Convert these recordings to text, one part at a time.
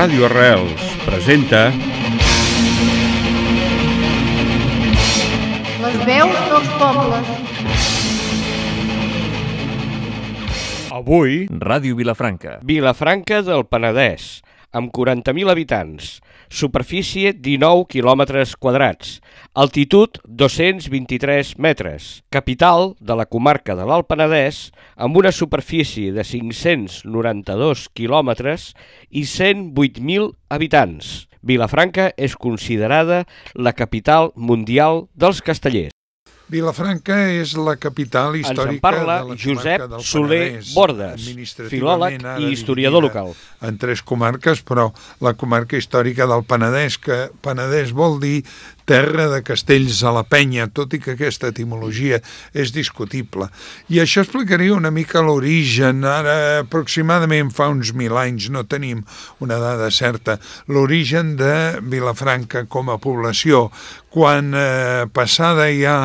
Ràdio Arrels presenta... Les veus dels pobles. Avui, Ràdio Vilafranca. Vilafranca del Penedès, amb 40.000 habitants, superfície 19 quilòmetres quadrats, altitud 223 metres, capital de la comarca de l'Alt Penedès, amb una superfície de 592 quilòmetres i 108.000 habitants. Vilafranca és considerada la capital mundial dels castellers. Vilafranca és la capital Ens històrica en parla de la Josep comarca del Soler Penedès, Bordes, filòleg i historiador local. En tres comarques, però la comarca històrica del Penedès, que Penedès vol dir terra de castells a la penya, tot i que aquesta etimologia és discutible. I això explicaria una mica l'origen, ara aproximadament fa uns mil anys, no tenim una dada certa, l'origen de Vilafranca com a població, quan eh, passada ja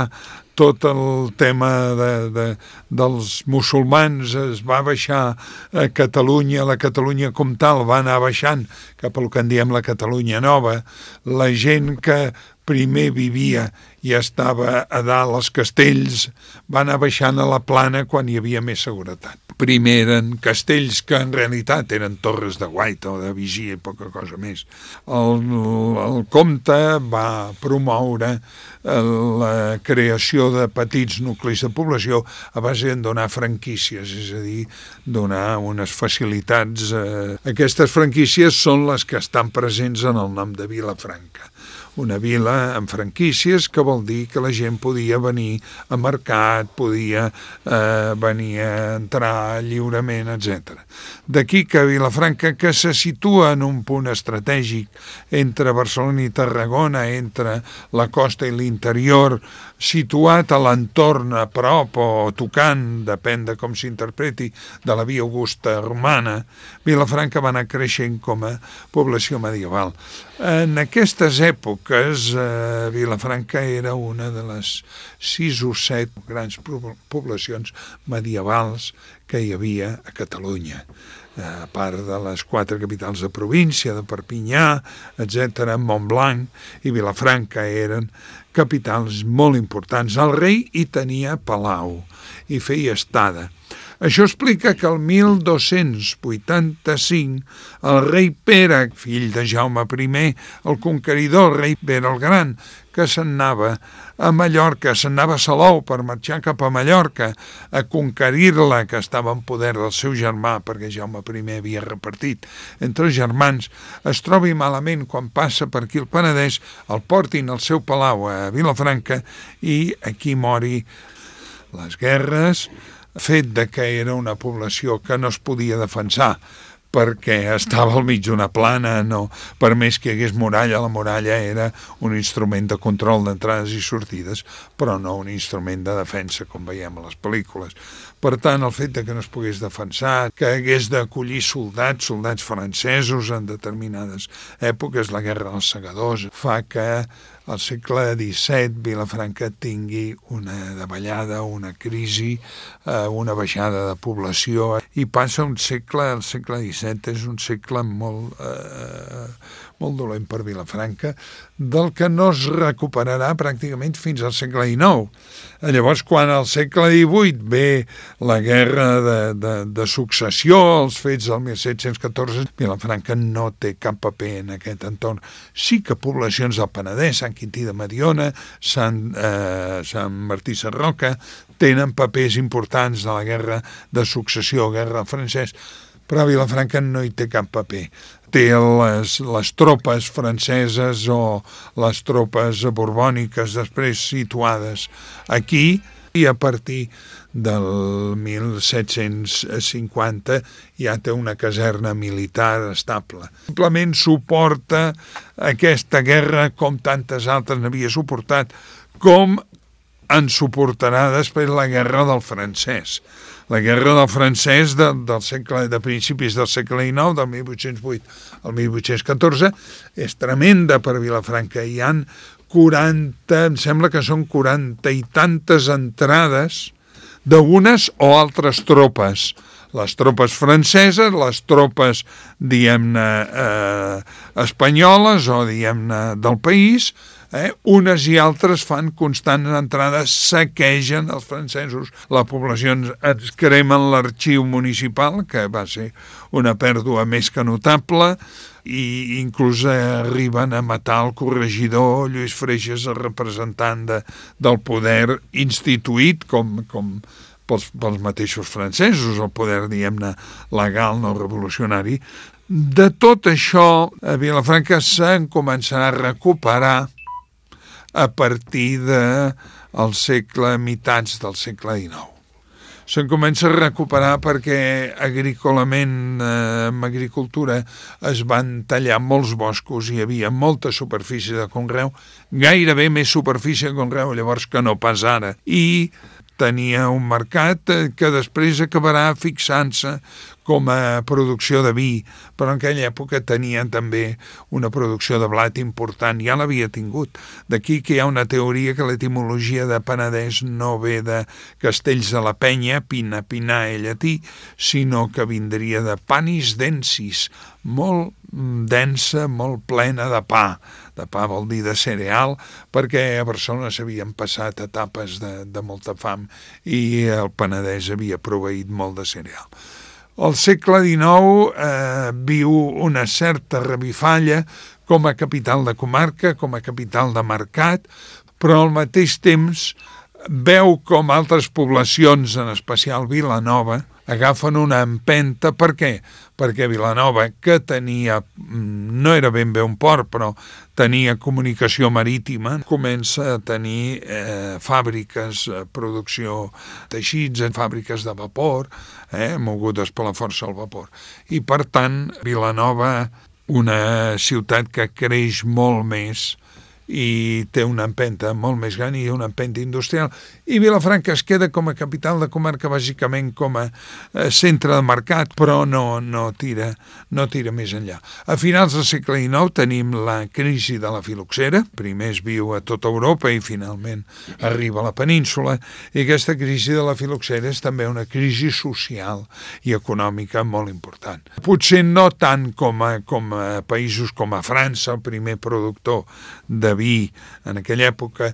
tot el tema de, de, dels musulmans es va baixar a Catalunya, la Catalunya com tal va anar baixant cap al que en diem la Catalunya nova, la gent que primer vivia i estava a dalt als castells va anar baixant a la plana quan hi havia més seguretat. Primer eren castells que en realitat eren torres de guaita o de vigia i poca cosa més. El, el comte va promoure la creació de petits nuclis de població a base de donar franquícies, és a dir, donar unes facilitats. Eh. Aquestes franquícies són les que estan presents en el nom de Vilafranca una vila amb franquícies que vol dir que la gent podia venir a mercat, podia eh, venir a entrar lliurement, etc. D'aquí que Vilafranca, que se situa en un punt estratègic entre Barcelona i Tarragona, entre la costa i l'interior, situat a l'entorn a prop o tocant, depèn de com s'interpreti, de la via Augusta romana, Vilafranca va anar creixent com a població medieval. En aquestes èpoques, eh, Vilafranca era una de les sis o set grans poblacions medievals que hi havia a Catalunya a part de les quatre capitals de província, de Perpinyà, etc., Montblanc i Vilafranca eren capitals molt importants. El rei hi tenia palau i feia estada. Això explica que el 1285 el rei Pere, fill de Jaume I, el conqueridor, rei Pere el Gran, que s'anava a Mallorca, s'anava a Salou per marxar cap a Mallorca a conquerir-la, que estava en poder del seu germà, perquè Jaume I havia repartit entre els germans, es trobi malament quan passa per aquí el Penedès, el portin al seu palau a Vilafranca i aquí mori. Les guerres, fet de que era una població que no es podia defensar perquè estava al mig d'una plana, no, per més que hi hagués muralla, la muralla era un instrument de control d'entrades i sortides, però no un instrument de defensa, com veiem a les pel·lícules. Per tant, el fet de que no es pogués defensar, que hagués d'acollir soldats, soldats francesos en determinades èpoques, la Guerra dels Segadors, fa que al segle XVII Vilafranca tingui una davallada, una crisi, eh, una baixada de població i passa un segle, el segle XVII és un segle molt, eh, molt dolent per Vilafranca, del que no es recuperarà pràcticament fins al segle XIX. Llavors, quan al segle XVIII ve la guerra de, de, de successió, els fets del 1714, Vilafranca no té cap paper en aquest entorn. Sí que poblacions del Penedès, Sant Quintí de Mediona, Sant, eh, Sant Martí Sarroca, tenen papers importants de la guerra de successió, guerra francès, però Vilafranca no hi té cap paper té les, les tropes franceses o les tropes borbòniques després situades aquí i a partir del 1750 ja té una caserna militar estable. Simplement suporta aquesta guerra com tantes altres n'havia suportat, com en suportarà després la guerra del francès la guerra del francès de, del segle, de principis del segle XIX, del 1808 al 1814, és tremenda per Vilafranca. Hi han 40, em sembla que són 40 i tantes entrades d'unes o altres tropes. les tropes franceses, les tropes, diguem-ne, eh, espanyoles o, diguem-ne, del país, eh, unes i altres fan constants entrades, saquegen els francesos, la població ens cremen l'arxiu municipal, que va ser una pèrdua més que notable, i inclús arriben a matar el corregidor Lluís Freixas, el representant de, del poder instituït com, com pels, pels mateixos francesos, el poder, diguem-ne, legal, no revolucionari. De tot això, a Vilafranca se'n començarà a recuperar a partir de segle, mitats del segle XIX. Se'n comença a recuperar perquè agrícolament, eh, amb agricultura, es van tallar molts boscos, i hi havia molta superfície de conreu, gairebé més superfície de conreu llavors que no pas ara, i tenia un mercat eh, que després acabarà fixant-se com a producció de vi, però en aquella època tenien també una producció de blat important, ja l'havia tingut. D'aquí que hi ha una teoria que l'etimologia de Penedès no ve de castells de la penya, pina, pinae llatí, sinó que vindria de panis densis, molt densa, molt plena de pa. De pa vol dir de cereal, perquè a Barcelona s'havien passat etapes de, de molta fam i el Penedès havia proveït molt de cereal. El segle XIX eh, viu una certa revifalla com a capital de comarca, com a capital de mercat, però al mateix temps veu com altres poblacions, en especial Vilanova, agafen una empenta. Per què? Perquè Vilanova, que tenia, mm, no era ben bé un port, però tenia comunicació marítima, comença a tenir eh, fàbriques, eh, producció teixits, en fàbriques de vapor, eh, mogudes per la força del vapor. I, per tant, Vilanova, una ciutat que creix molt més i té una empenta molt més gran i una empenta industrial. I Vilafranca es queda com a capital de comarca bàsicament com a eh, centre de mercat, però no, no, tira, no tira més enllà. A finals del segle XIX tenim la crisi de la filoxera, primer es viu a tota Europa i finalment arriba a la península, i aquesta crisi de la filoxera és també una crisi social i econòmica molt important. Potser no tant com a, com a països com a França, el primer productor de vi en aquella època,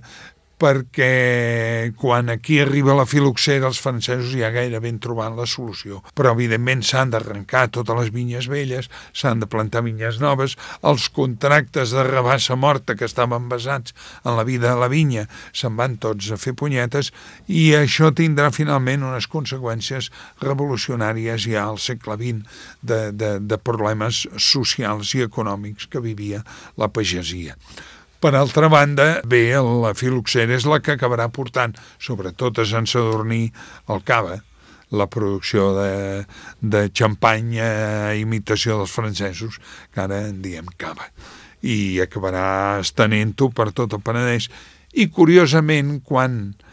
perquè quan aquí arriba la filoxera els francesos ja gairebé han trobat la solució. Però evidentment s'han d'arrencar totes les vinyes velles, s'han de plantar vinyes noves, els contractes de rebassa morta que estaven basats en la vida de la vinya se'n van tots a fer punyetes i això tindrà finalment unes conseqüències revolucionàries ja al segle XX de, de, de problemes socials i econòmics que vivia la pagesia. Per altra banda, bé, la filoxera és la que acabarà portant, sobretot a Sant Sadurní, el cava, la producció de, de xampany a imitació dels francesos, que ara en diem cava, i acabarà estenent-ho per tot el Penedès. I, curiosament, quan eh,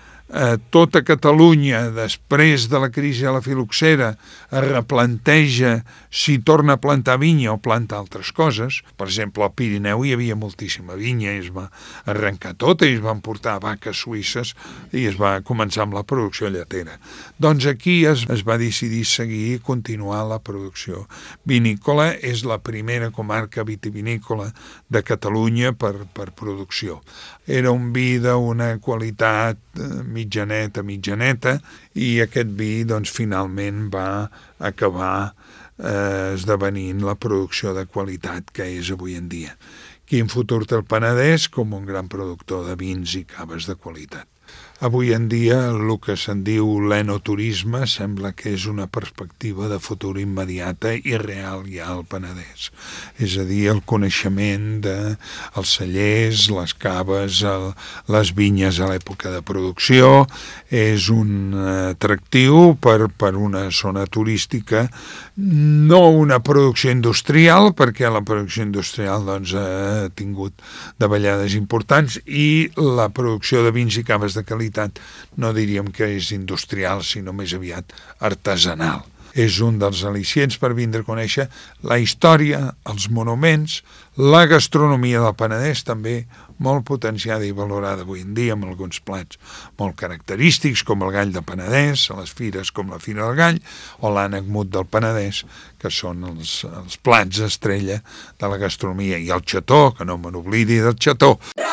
tota Catalunya, després de la crisi de la filoxera, es replanteja si torna a plantar vinya o planta altres coses. Per exemple, al Pirineu hi havia moltíssima vinya i es va arrencar tota i es van portar vaques suïsses i es va començar amb la producció lletera. Doncs aquí es, es va decidir seguir i continuar la producció vinícola. És la primera comarca vitivinícola de Catalunya per, per producció. Era un vi d'una qualitat eh, mitjaneta, mitjaneta, i aquest vi doncs, finalment va acabar eh, esdevenint la producció de qualitat que és avui en dia. Quin futur té el Penedès com un gran productor de vins i caves de qualitat. Avui en dia el que se'n diu l'enoturisme sembla que és una perspectiva de futur immediata i real ja al Penedès. És a dir, el coneixement dels de cellers, les caves, el, les vinyes a l'època de producció, és un atractiu per, per una zona turística, no una producció industrial, perquè la producció industrial doncs, ha tingut davallades importants i la producció de vins i caves de qualitat qualitat no diríem que és industrial, sinó més aviat artesanal. És un dels al·licients per vindre a conèixer la història, els monuments, la gastronomia del Penedès també molt potenciada i valorada avui en dia amb alguns plats molt característics com el gall de Penedès, les fires com la Fira del Gall o l'ànec mut del Penedès, que són els, els plats estrella de la gastronomia i el xató, que no me n'oblidi del xató. Ràdio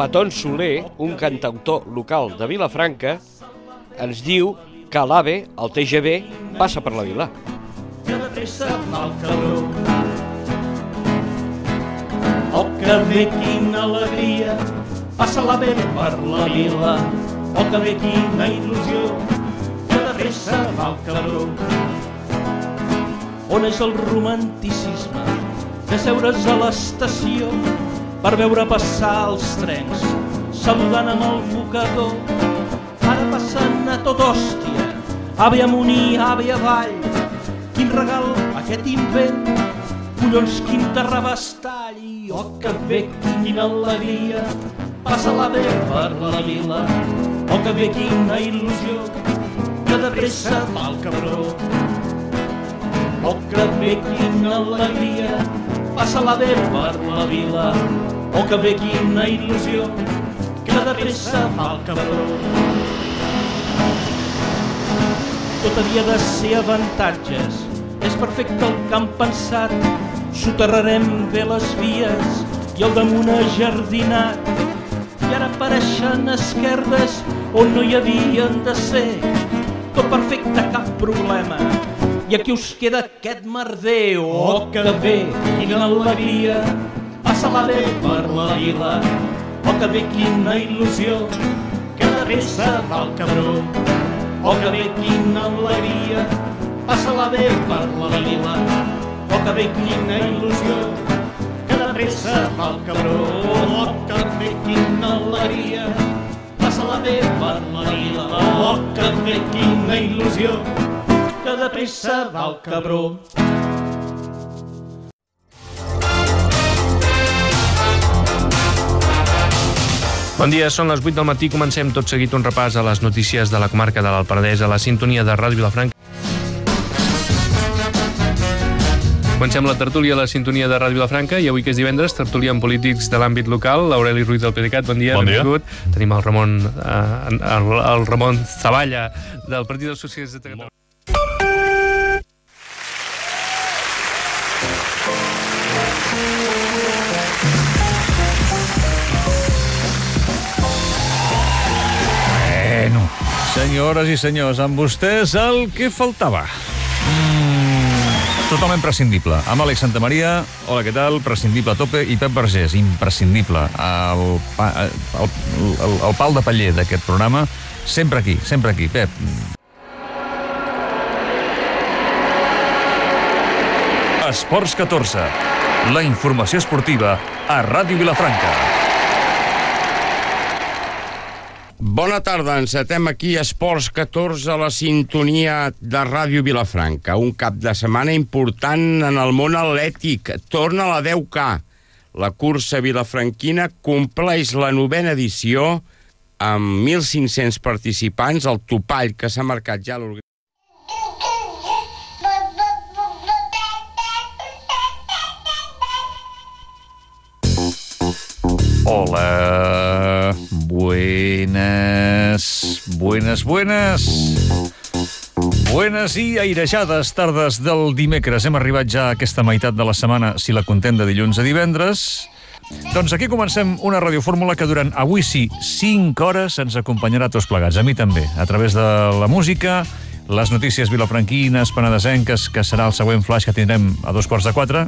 Paton Soler, un cantautor local de Vilafranca, ens diu que l'AVE, el TGV, passa per la vila. que de pressa fa el cabró. Oh, que quina alegria, passa la bé per la vila. Oh, que bé, quina il·lusió, que de pressa fa el cabró. On és el romanticisme de seure's a l'estació per veure passar els trens, saludant amb el mocador. Ara passen a tot hòstia, ave amunt i ave avall, Quin regal aquest invent, collons, quin terrabastall, i oh que bé, quina alegria, passa la bé per la vila, oh que bé, quina il·lusió, que de pressa va el cabró. Oh que bé, quina alegria, passa la bé per la vila, oh que bé, quina il·lusió, que de pressa va el cabró. Tot havia de ser avantatges, és perfecte el que han pensat. Soterrarem bé les vies i al damunt ajardinat. I ara apareixen esquerdes on no hi havien de ser. Tot perfecte, cap problema. I aquí us queda aquest merder. Oh, que bé, quina alegria. Passa-la bé per la vila. Oh, que bé, quina il·lusió. Que pressa va el cabró. Oh, que bé, quina alegria, passa-la bé per la vila. Oh, que bé, quina il·lusió, que pressa va el cabró. Oh, que bé, quina alegria, passa-la bé per la vila. Oh, que bé, quina il·lusió, que de pressa va el cabró. Bon dia, són les 8 del matí. Comencem tot seguit un repàs a les notícies de la comarca de l'Alpardès a la sintonia de Ràdio Vilafranca. Comencem la tertúlia a la sintonia de Ràdio Vilafranca i avui que és divendres, tertúlia amb polítics de l'àmbit local. L'Aureli Ruiz del PDeCAT, bon dia. Bon dia. benvingut. Tenim el Ramon, eh, el, el Ramon Zavalla del Partit dels Socialistes de Catalunya. Senyores i senyors, amb vostès el que faltava. Mm, totalment prescindible. Amb Àlex Santamaria, hola, què tal? Prescindible a tope. I Pep Vergés, imprescindible. El, pa, el, el, el pal de paller d'aquest programa, sempre aquí, sempre aquí. Pep, Esports 14. La informació esportiva a Ràdio Vilafranca. Bona tarda, encetem aquí Esports 14 a la sintonia de Ràdio Vilafranca. Un cap de setmana important en el món atlètic. Torna la 10K. La cursa vilafranquina compleix la novena edició amb 1.500 participants, el topall que s'ha marcat ja l'organització. Hola, buenas, buenas, buenas. Buenas i airejades tardes del dimecres. Hem arribat ja a aquesta meitat de la setmana, si la contem de dilluns a divendres. Doncs aquí comencem una radiofórmula que durant avui sí, 5 hores ens acompanyarà tots plegats, a mi també, a través de la música, les notícies vilafranquines, penedesenques, que serà el següent flash que tindrem a dos quarts de quatre,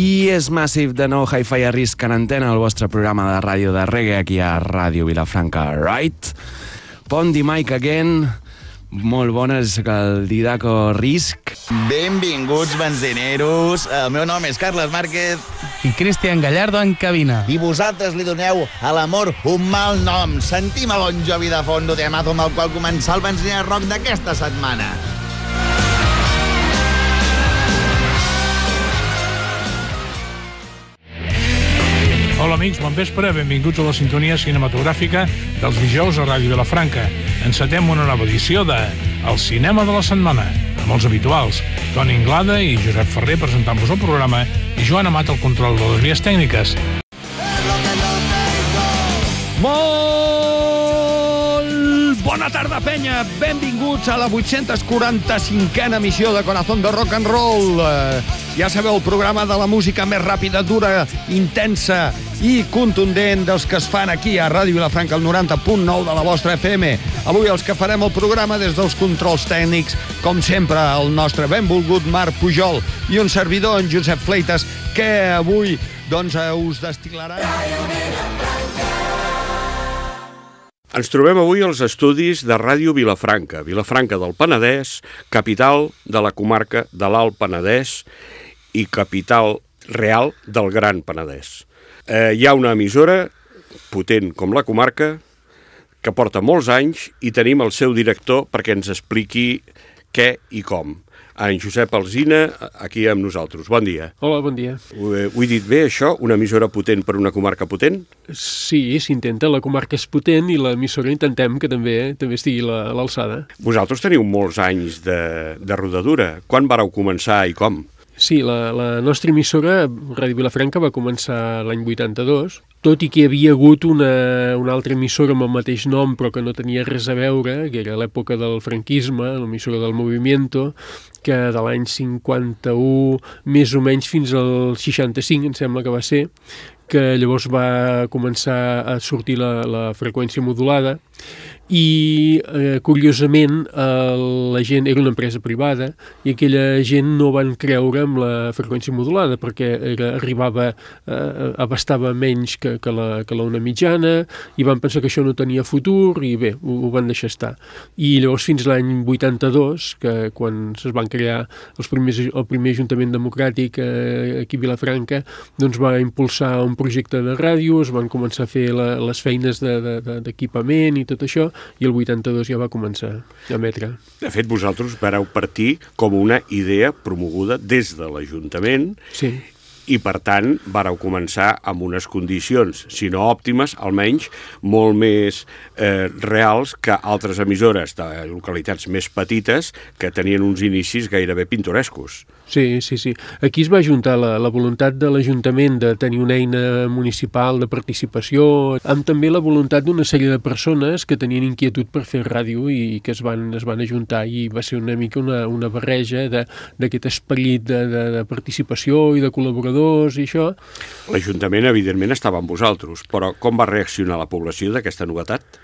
I és Massive de nou Hi-Fi a risc en antena, el vostre programa de ràdio de reggae aquí a Ràdio Vilafranca, right? Pondi Mike again, Molt bones, el Didaco Risc. Benvinguts, benzineros. El meu nom és Carles Márquez. I Cristian Gallardo en cabina. I vosaltres li doneu a l'amor un mal nom. Sentim a Bon Jovi de Fondo de Amato amb el qual començar el benziner rock d'aquesta setmana. Amics, bon vespre, benvinguts a la sintonia cinematogràfica dels dijous a Ràdio Vilafranca. Encetem una nova edició de El cinema de la setmana, amb els habituals, Toni Inglada i Josep Ferrer presentant-vos el programa i Joan Amat al control de les vies tècniques. Molt bona tarda, penya. Benvinguts a la 845a emissió de Corazón de Rock and Roll. Eh, ja sabeu, el programa de la música més ràpida, dura, intensa i contundent dels que es fan aquí a Ràdio Vilafranca, el 90.9 de la vostra FM. Avui els que farem el programa des dels controls tècnics, com sempre, el nostre benvolgut Marc Pujol i un servidor, en Josep Fleites, que avui doncs, eh, us destil·larà... Ens trobem avui als estudis de Ràdio Vilafranca, Vilafranca del Penedès, capital de la comarca de l'Alt Penedès i capital real del Gran Penedès. Eh, hi ha una emissora potent com la comarca que porta molts anys i tenim el seu director perquè ens expliqui què i com. En Josep Alzina, aquí amb nosaltres. Bon dia. Hola, bon dia. Ho he, ho he dit bé, això? Una emissora potent per una comarca potent? Sí, s'intenta, la comarca és potent i l'emissora intentem que també també estigui a l'alçada. Vosaltres teniu molts anys de, de rodadura. Quan vareu començar i com? Sí, la, la nostra emissora, Ràdio Vilafranca, va començar l'any 82, tot i que hi havia hagut una, una altra emissora amb el mateix nom però que no tenia res a veure, que era l'època del franquisme, l'emissora del Movimiento, que de l'any 51 més o menys fins al 65, em sembla que va ser, que llavors va començar a sortir la, la freqüència modulada i eh, curiosament eh, la gent era una empresa privada i aquella gent no van creure amb la freqüència modulada perquè era, arribava, eh, abastava menys que, que, la, que la una mitjana i van pensar que això no tenia futur i bé, ho, ho van deixar estar. I llavors fins l'any 82, que quan es van crear els primers, el primer Ajuntament Democràtic eh, aquí a Vilafranca, doncs va impulsar un projecte de ràdio, es van començar a fer la, les feines d'equipament de, de, i tot això, i el 82 ja va començar a emetre. De fet, vosaltres vareu partir com una idea promoguda des de l'Ajuntament sí. i, per tant, vareu començar amb unes condicions, si no òptimes, almenys molt més eh, reals que altres emissores de localitats més petites que tenien uns inicis gairebé pintorescos. Sí, sí, sí. Aquí es va juntar la, la voluntat de l'Ajuntament de tenir una eina municipal de participació, amb també la voluntat d'una sèrie de persones que tenien inquietud per fer ràdio i que es van, es van ajuntar i va ser una mica una, una barreja d'aquest esperit de, de, de participació i de col·laboradors i això. L'Ajuntament, evidentment, estava amb vosaltres, però com va reaccionar la població d'aquesta novetat?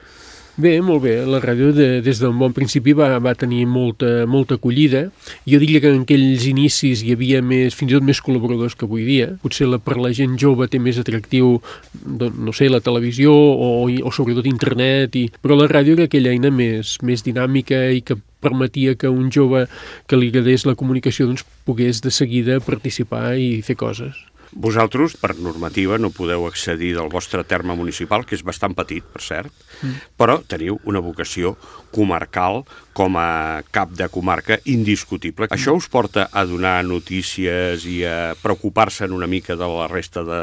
Bé, molt bé. La ràdio de, des del bon principi va, va tenir molta, molta acollida. Jo diria que en aquells inicis hi havia més, fins i tot més col·laboradors que avui dia. Potser la, per la gent jove té més atractiu, doncs, no sé, la televisió o, o sobretot internet, i, però la ràdio era aquella eina més, més dinàmica i que permetia que un jove que li agradés la comunicació doncs, pogués de seguida participar i fer coses. Vosaltres, per normativa, no podeu accedir del vostre terme municipal, que és bastant petit, per cert, mm. però teniu una vocació comarcal com a cap de comarca indiscutible. Mm. Això us porta a donar notícies i a preocupar-se una mica de la resta de,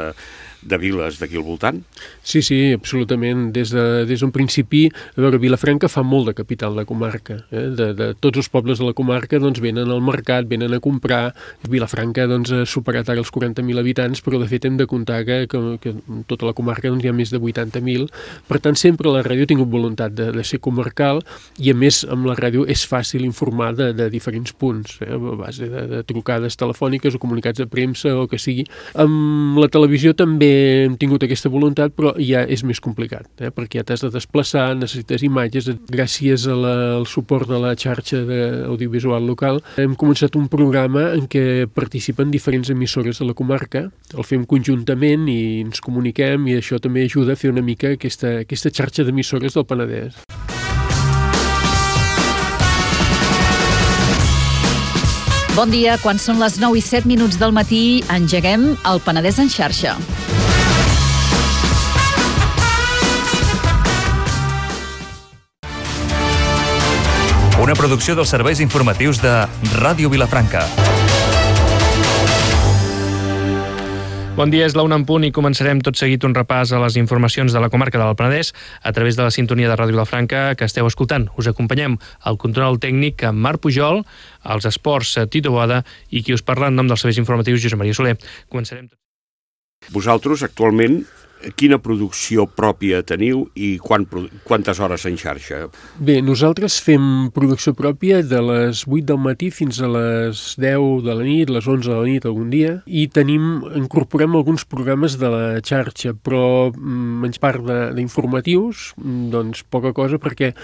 de viles d'aquí al voltant? Sí, sí, absolutament. Des d'un de, des principi, a veure, Vilafranca fa molt de capital de comarca. Eh? De, de tots els pobles de la comarca doncs, venen al mercat, venen a comprar. Vilafranca doncs, ha superat ara els 40.000 habitants, però de fet hem de comptar que, que, que tota la comarca doncs, hi ha més de 80.000. Per tant, sempre la ràdio ha tingut voluntat de, de ser comarcal i, a més, amb la ràdio és fàcil informar de, de diferents punts, eh? a base de, de trucades telefòniques o comunicats de premsa o que sigui. Amb la televisió també hem tingut aquesta voluntat, però ja és més complicat, eh? perquè ja t'has de desplaçar, necessites imatges. Gràcies a la, al suport de la xarxa audiovisual local, hem començat un programa en què participen diferents emissores de la comarca, el fem conjuntament i ens comuniquem i això també ajuda a fer una mica aquesta, aquesta xarxa d'emissores del Penedès. Bon dia, quan són les 9 i 7 minuts del matí, engeguem el Penedès en xarxa. Una producció dels serveis informatius de Ràdio Vilafranca. Bon dia, és la una en punt i començarem tot seguit un repàs a les informacions de la comarca del Penedès a través de la sintonia de Ràdio Vilafranca que esteu escoltant. Us acompanyem al control tècnic amb Marc Pujol, als esports Tito Boada i qui us parla en nom dels serveis informatius Josep Maria Soler. Començarem tot Vosaltres, actualment, quina producció pròpia teniu i quan, quantes hores en xarxa? Bé, nosaltres fem producció pròpia de les 8 del matí fins a les 10 de la nit, les 11 de la nit algun dia, i tenim, incorporem alguns programes de la xarxa, però mm, menys part d'informatius, mm, doncs poca cosa, perquè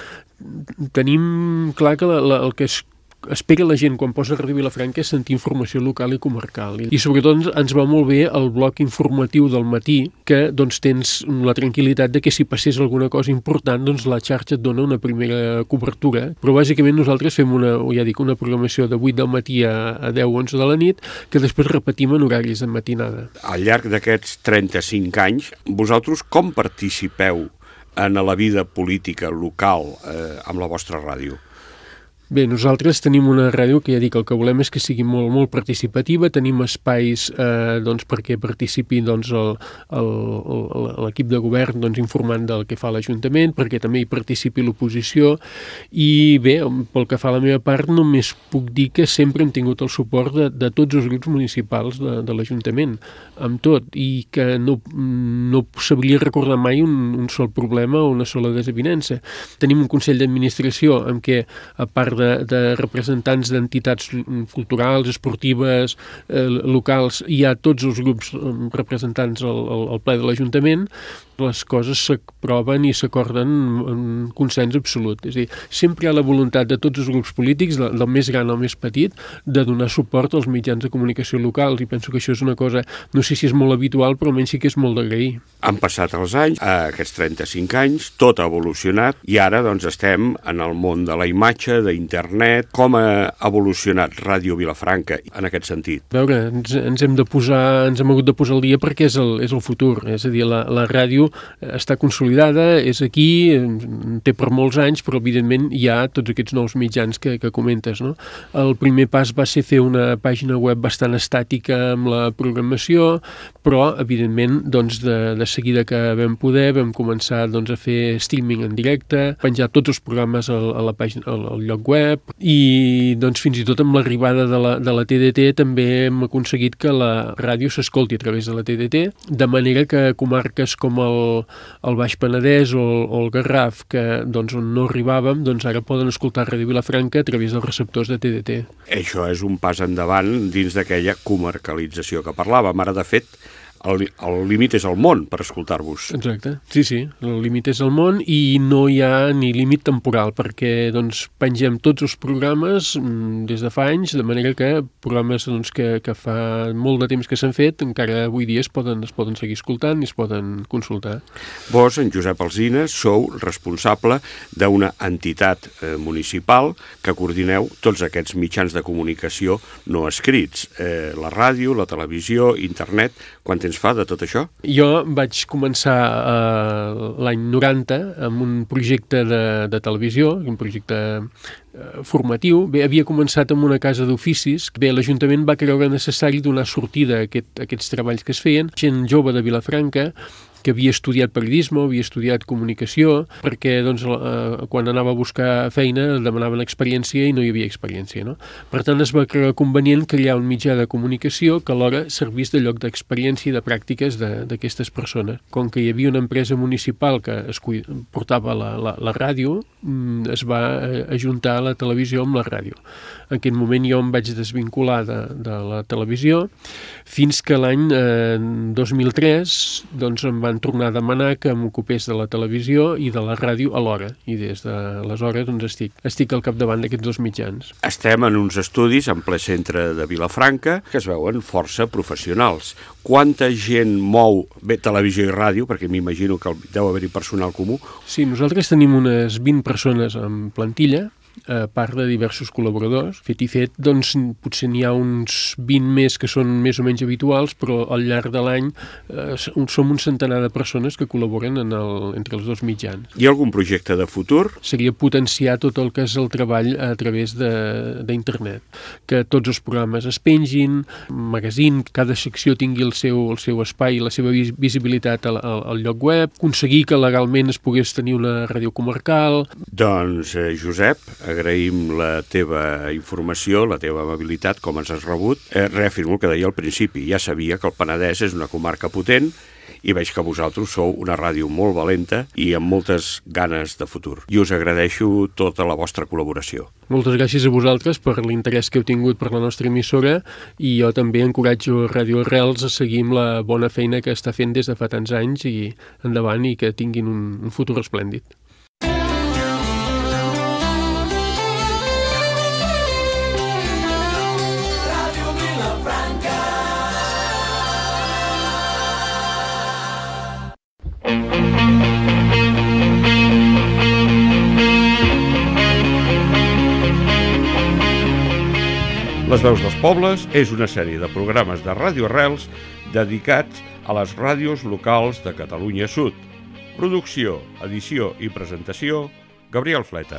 tenim clar que la, la, el que es espera la gent quan posa Ràdio Vilafranca sentir informació local i comarcal. I, sobretot ens, va molt bé el bloc informatiu del matí, que doncs tens la tranquil·litat de que si passés alguna cosa important, doncs la xarxa et dona una primera cobertura. Però bàsicament nosaltres fem una, ja dic, una programació de 8 del matí a, a 10 o 11 de la nit, que després repetim en horaris de matinada. Al llarg d'aquests 35 anys, vosaltres com participeu en la vida política local eh, amb la vostra ràdio? Bé, nosaltres tenim una ràdio que ja dic, el que volem és que sigui molt, molt participativa, tenim espais eh, doncs, perquè participi doncs, l'equip de govern doncs, informant del que fa l'Ajuntament, perquè també hi participi l'oposició i bé, pel que fa a la meva part només puc dir que sempre hem tingut el suport de, de tots els grups municipals de, de l'Ajuntament, amb tot, i que no, no sabria recordar mai un, un sol problema o una sola desavinença. Tenim un Consell d'Administració en què, a part de, de representants d'entitats culturals, esportives, eh, locals, hi ha tots els grups eh, representants al, al, al ple de l'Ajuntament, les coses s'aproven i s'acorden en consens absolut. És a dir, sempre hi ha la voluntat de tots els grups polítics, del, més gran al més petit, de donar suport als mitjans de comunicació locals i penso que això és una cosa, no sé si és molt habitual, però almenys sí que és molt d'agrair. Han passat els anys, eh, aquests 35 anys, tot ha evolucionat i ara doncs, estem en el món de la imatge, d'internet. Com ha evolucionat Ràdio Vilafranca en aquest sentit? A veure, ens, ens hem de posar, ens hem hagut de posar al dia perquè és el, és el futur, és a dir, la, la ràdio està consolidada, és aquí, té per molts anys, però evidentment hi ha tots aquests nous mitjans que, que comentes. No? El primer pas va ser fer una pàgina web bastant estàtica amb la programació, però evidentment doncs, de, de seguida que vam poder vam començar doncs, a fer streaming en directe, penjar tots els programes al, a la pàgina, al, al lloc web i doncs, fins i tot amb l'arribada de, la, de la TDT també hem aconseguit que la ràdio s'escolti a través de la TDT, de manera que comarques com el, el Baix Penedès o, o el Garraf, que doncs, on no arribàvem, doncs ara poden escoltar Ràdio Vilafranca a través dels receptors de TDT. Això és un pas endavant dins d'aquella comarcalització que parlàvem. Ara, de fet, el, el límit és el món per escoltar-vos. Exacte, sí, sí, el límit és el món i no hi ha ni límit temporal perquè doncs, pengem tots els programes mm, des de fa anys, de manera que programes doncs, que, que fa molt de temps que s'han fet encara avui dia es poden, es poden seguir escoltant i es poden consultar. Vos, en Josep Alzina, sou responsable d'una entitat eh, municipal que coordineu tots aquests mitjans de comunicació no escrits, eh, la ràdio, la televisió, internet, quan temps fa de tot això? Jo vaig començar eh, l'any 90 amb un projecte de, de televisió, un projecte eh, formatiu. Bé, havia començat amb una casa d'oficis. Bé, l'Ajuntament va creure necessari donar sortida a, aquest, a aquests treballs que es feien. Gent jove de Vilafranca que havia estudiat periodisme, havia estudiat comunicació, perquè doncs, eh, quan anava a buscar feina demanaven experiència i no hi havia experiència. No? Per tant, es va creure convenient crear un mitjà de comunicació que alhora servís de lloc d'experiència i de pràctiques d'aquestes persones. Com que hi havia una empresa municipal que es portava la, la, la ràdio, mm, es va eh, ajuntar la televisió amb la ràdio. En aquell moment jo em vaig desvincular de, de la televisió fins que l'any eh, 2003 doncs, em van tornar a demanar que m'ocupés de la televisió i de la ràdio alhora. I des d'aleshores doncs, estic, estic al capdavant d'aquests dos mitjans. Estem en uns estudis en ple centre de Vilafranca que es veuen força professionals. Quanta gent mou bé televisió i ràdio, perquè m'imagino que deu haver-hi personal comú, Sí, nosaltres tenim unes 20 persones en plantilla a part de diversos col·laboradors. Fet i fet, doncs, potser n'hi ha uns 20 més que són més o menys habituals, però al llarg de l'any eh, som un centenar de persones que col·laboren en el, entre els dos mitjans. Hi ha algun projecte de futur? Seria potenciar tot el que és el treball a través d'internet. Que tots els programes es pengin, magazine, cada secció tingui el seu, el seu espai, la seva visibilitat al, al, al lloc web, aconseguir que legalment es pogués tenir una ràdio comarcal... Doncs, eh, Josep, agraïm la teva informació, la teva amabilitat, com ens has rebut. Eh, reafirmo el que deia al principi, ja sabia que el Penedès és una comarca potent i veig que vosaltres sou una ràdio molt valenta i amb moltes ganes de futur. I us agradeixo tota la vostra col·laboració. Moltes gràcies a vosaltres per l'interès que heu tingut per la nostra emissora i jo també encoratjo Ràdio Arrels a seguir amb la bona feina que està fent des de fa tants anys i endavant i que tinguin un, un futur esplèndid. Les veus dels pobles és una sèrie de programes de Ràdio Arrels dedicats a les ràdios locals de Catalunya Sud. Producció, edició i presentació, Gabriel Fleta.